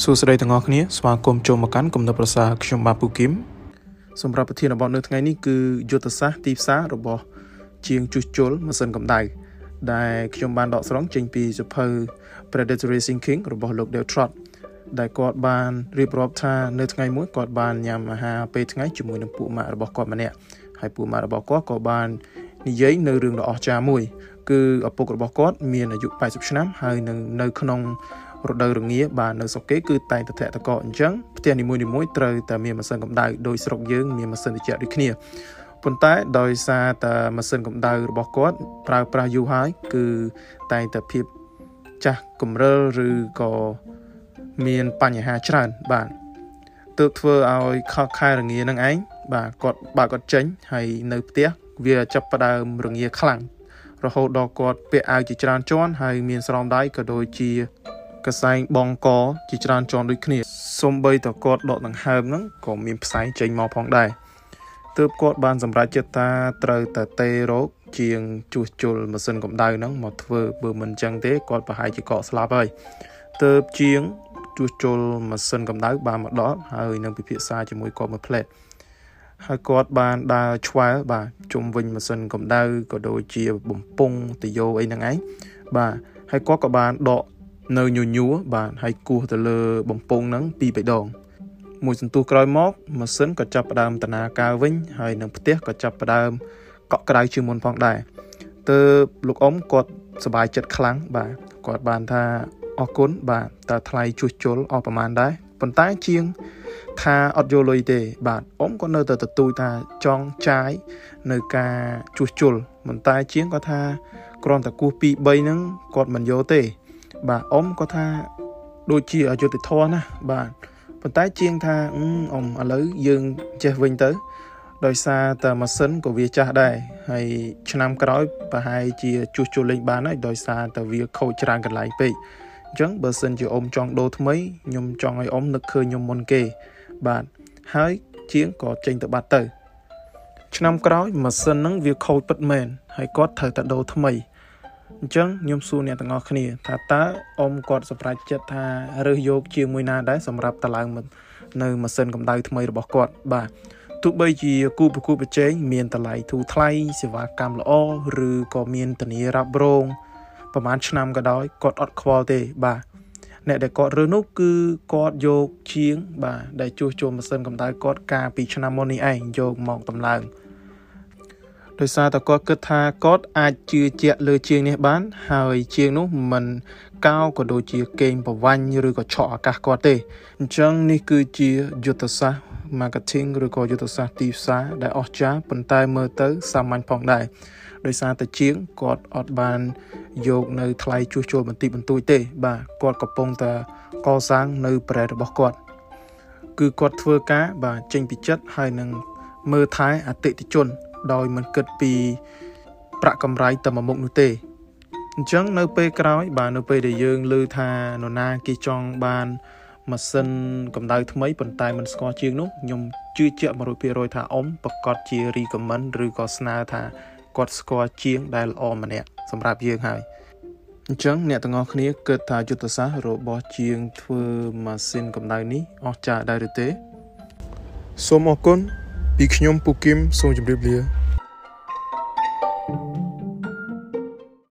សួស្តីទាំងអស់គ្នាស្វាគមន៍ចូលមកកាន់គំនិតប្រសាខ្ញុំបាទពូគឹមសម្រាប់ប្រធានបទនៅថ្ងៃនេះគឺយុទ្ធសាស្ត្រទីផ្សាររបស់ ជាងជួសជុលម៉ាស៊ីនកម្ដៅដែលខ្ញុំបានដកស្រង់ចេញពីសភៅ Predatory Thinking របស់លោក Dale Trott ដែលគាត់បានរៀបរាប់ថានៅថ្ងៃមួយគាត់បានញ៉ាំអាហារពេលថ្ងៃជាមួយនឹងពួកម៉ាក់របស់គាត់ម្នាក់ហើយពួកម៉ាក់របស់គាត់ក៏បាននិយាយនៅរឿងដ៏អស្ចារ្យមួយ គឺឪពុករបស់គាត់មានអាយុ80ឆ្នាំហើយនឹងនៅក្នុង រដូវរងាបាទនៅស្រុកគេគឺតែងតែធាក់តកអញ្ចឹងផ្ទះនីមួយៗត្រូវតែមានម៉ាស៊ីនកម្ដៅដោយស្រុកយើងមានម៉ាស៊ីនត្រជាក់ដូចគ្នាប៉ុន្តែដោយសារតែម៉ាស៊ីនកម្ដៅរបស់គាត់ប្រើប្រាស់យូរហើយគឺតែងតែភាពចាស់កម្រិលឬក៏មានបញ្ហាច្រើនបាទទើបធ្វើឲ្យខកខែរងានឹងឯងបាទគាត់បើគាត់ចេញហើយនៅផ្ទះវាចាប់ផ្ដើមរងាខ្លាំងរហូតដល់គាត់ពាក់អាវជាច្រើនជាន់ហើយមានស្រោមដៃក៏ដូចជា កសែងបងកជាច្រើនជាន់ដូចគ្នាសំបីតគាត់ដកដង្ហើមហ្នឹងក៏មានផ្សែងចេញមកផងដែរទើបគាត់បានសម្រេចចិត្តថាត្រូវតែទេរោគជាងជួសជុលម៉ាស៊ីនកម្ដៅហ្នឹងមកធ្វើបើមិនអញ្ចឹងទេគាត់ប្រហែលជាកកស្លាប់ហើយទើបជាងជួសជុលម៉ាស៊ីនកម្ដៅបានមកដល់ហើយនឹងពិភាក្សាជាមួយគាត់មួយផ្លែតហើយគាត់បានដើរឆ្វែលបាទជុំវិញម៉ាស៊ីនកម្ដៅក៏ដូចជាបំពង់តយោអីហ្នឹងឯងបាទហើយគាត់ក៏បានដក នៅញញួរបាទហើយគោះទៅលើបំពង់ហ្នឹងពីរបីដងមួយសន្ទុះក្រោយមកម៉ាស៊ីនក៏ចាប់ផ្ដើមតនាការវិញហើយនឹងផ្ទះក៏ចាប់ផ្ដើមកក់ក្ដៅជាងមុនផងដែរទើបលោកអ៊ំគាត់សប្បាយចិត្តខ្លាំងបាទគាត់បានថាអរគុណបាទតើថ្លៃជួសជុលអស់ប្រហែលដែរប៉ុន្តែជាងថាអត់យកលុយទេ បាទអ៊ំក៏នៅតែទទូចថាចង់ចាយនៅការជួសជុលប៉ុន្តែជាងគាត់ថាគ្រាន់តែគោះ2 3ហ្នឹងគាត់មិនយកទេ បាទអ៊ំក៏ថាដូចជាអយុធធម៌ណាបាទប៉ុន្តែជាងថាអ៊ំឥឡូវយើងចេះវិញទៅ ដោយសារតែម៉ាស៊ីនក៏វាចាស់ដែរហើយឆ្នាំក្រោយប្រហែលជាជួសជុលលេងបានហើយដោយសារតែវាខូចច្រើនកន្លែងពេកអញ្ចឹងបើសិនជាអ៊ំចង់ដូរថ្មីខ្ញុំចង់ឲ្យអ៊ំនឹកឃើញខ្ញុំមុនគេ បាទហើយជាងក៏ចេញទៅបាត់ទៅ ឆ្នាំក្រោយម៉ាស៊ីនហ្នឹងវាខូចពិតមែនហើយគាត់ត្រូវតែដូរថ្មី អញ្ចឹងខ្ញុំសួរអ្នកទាំងអស់គ្នាថាតើអ៊ំគាត់សម្រេចចិត្តថារើសយកជាមួយណាដែរសម្រាប់តឡើងនៅម៉ាស៊ីនកម្ដៅថ្មីរបស់គាត់បាទទោះបីជាគូប្រគួតប្រជែងមានតម្លៃធូរថ្លៃសេវាកម្មល្អឬក៏មានធានារ៉ាប់រងប្រហែលឆ្នាំក៏ដោយគាត់អត់ខ្វល់ទេបាទអ្នកដែលគាត់រើសនោះគឺគាត់យកជាង បាទដែលជួសជុលម៉ាស៊ីនកម្ដៅគាត់កាលពីឆ្នាំមុននេះឯងយកមកតម្លើង ដោយសារតែគាត់គិតថាគាត់អាចជឿជាក់លើជាងនេះបាន ហើយជាងនោះមិនកោក៏ដូចជាកេងប្រវាញ់ឬក៏ឆក់ឱកាសគាត់ទេអញ្ចឹងនេះគឺជាយុទ្ធសាស្ត្រ marketing ឬក៏យុទ្ធសាស្ត្រទីផ្សារដែលអស្ចារ្យប៉ុន្តែមើលទៅសាមញ្ញផងដែរដោយសារតែជាងគាត់អត់បានយកនៅថ្លៃជួសជុលបន្តិចបន្តួចទេ បាទគាត់កំពុងតែកសាងនៅប្រែរបស់គាត់គឺគាត់ធ្វើការបាទចេញពីចិត្តហើយនឹងមើលថែអតិថិជន ដោយមិនគិតពីប្រាក់កម្រៃតែមួយមុខនោះទេអញ្ចឹងនៅពេលក្រោយ បាទនៅពេលដែលយើងឮថានរណាគេចង់បានម៉ាស៊ីនកម្ដៅថ្មីប៉ុន្តែមិនស្គាល់ជាងនោះខ្ញុំជឿជាក់100%ថាអ៊ំប្រកាសជា recommend ឬក៏ស្នើថាគាត់ស្គាល់ជាងដែលល្អម្នាក់សម្រាប់យើងហើយអញ្ចឹងអ្នកទាំងអស់គ្នាគិតថាយុទ្ធសាស្ត្ររបស់ជាងធ្វើម៉ាស៊ីនកម្ដៅនេះអស្ចារ្យដែរឬទេសូមអរគុណ ពីខ្ញុំពូគឹមសូមជម្រាបលា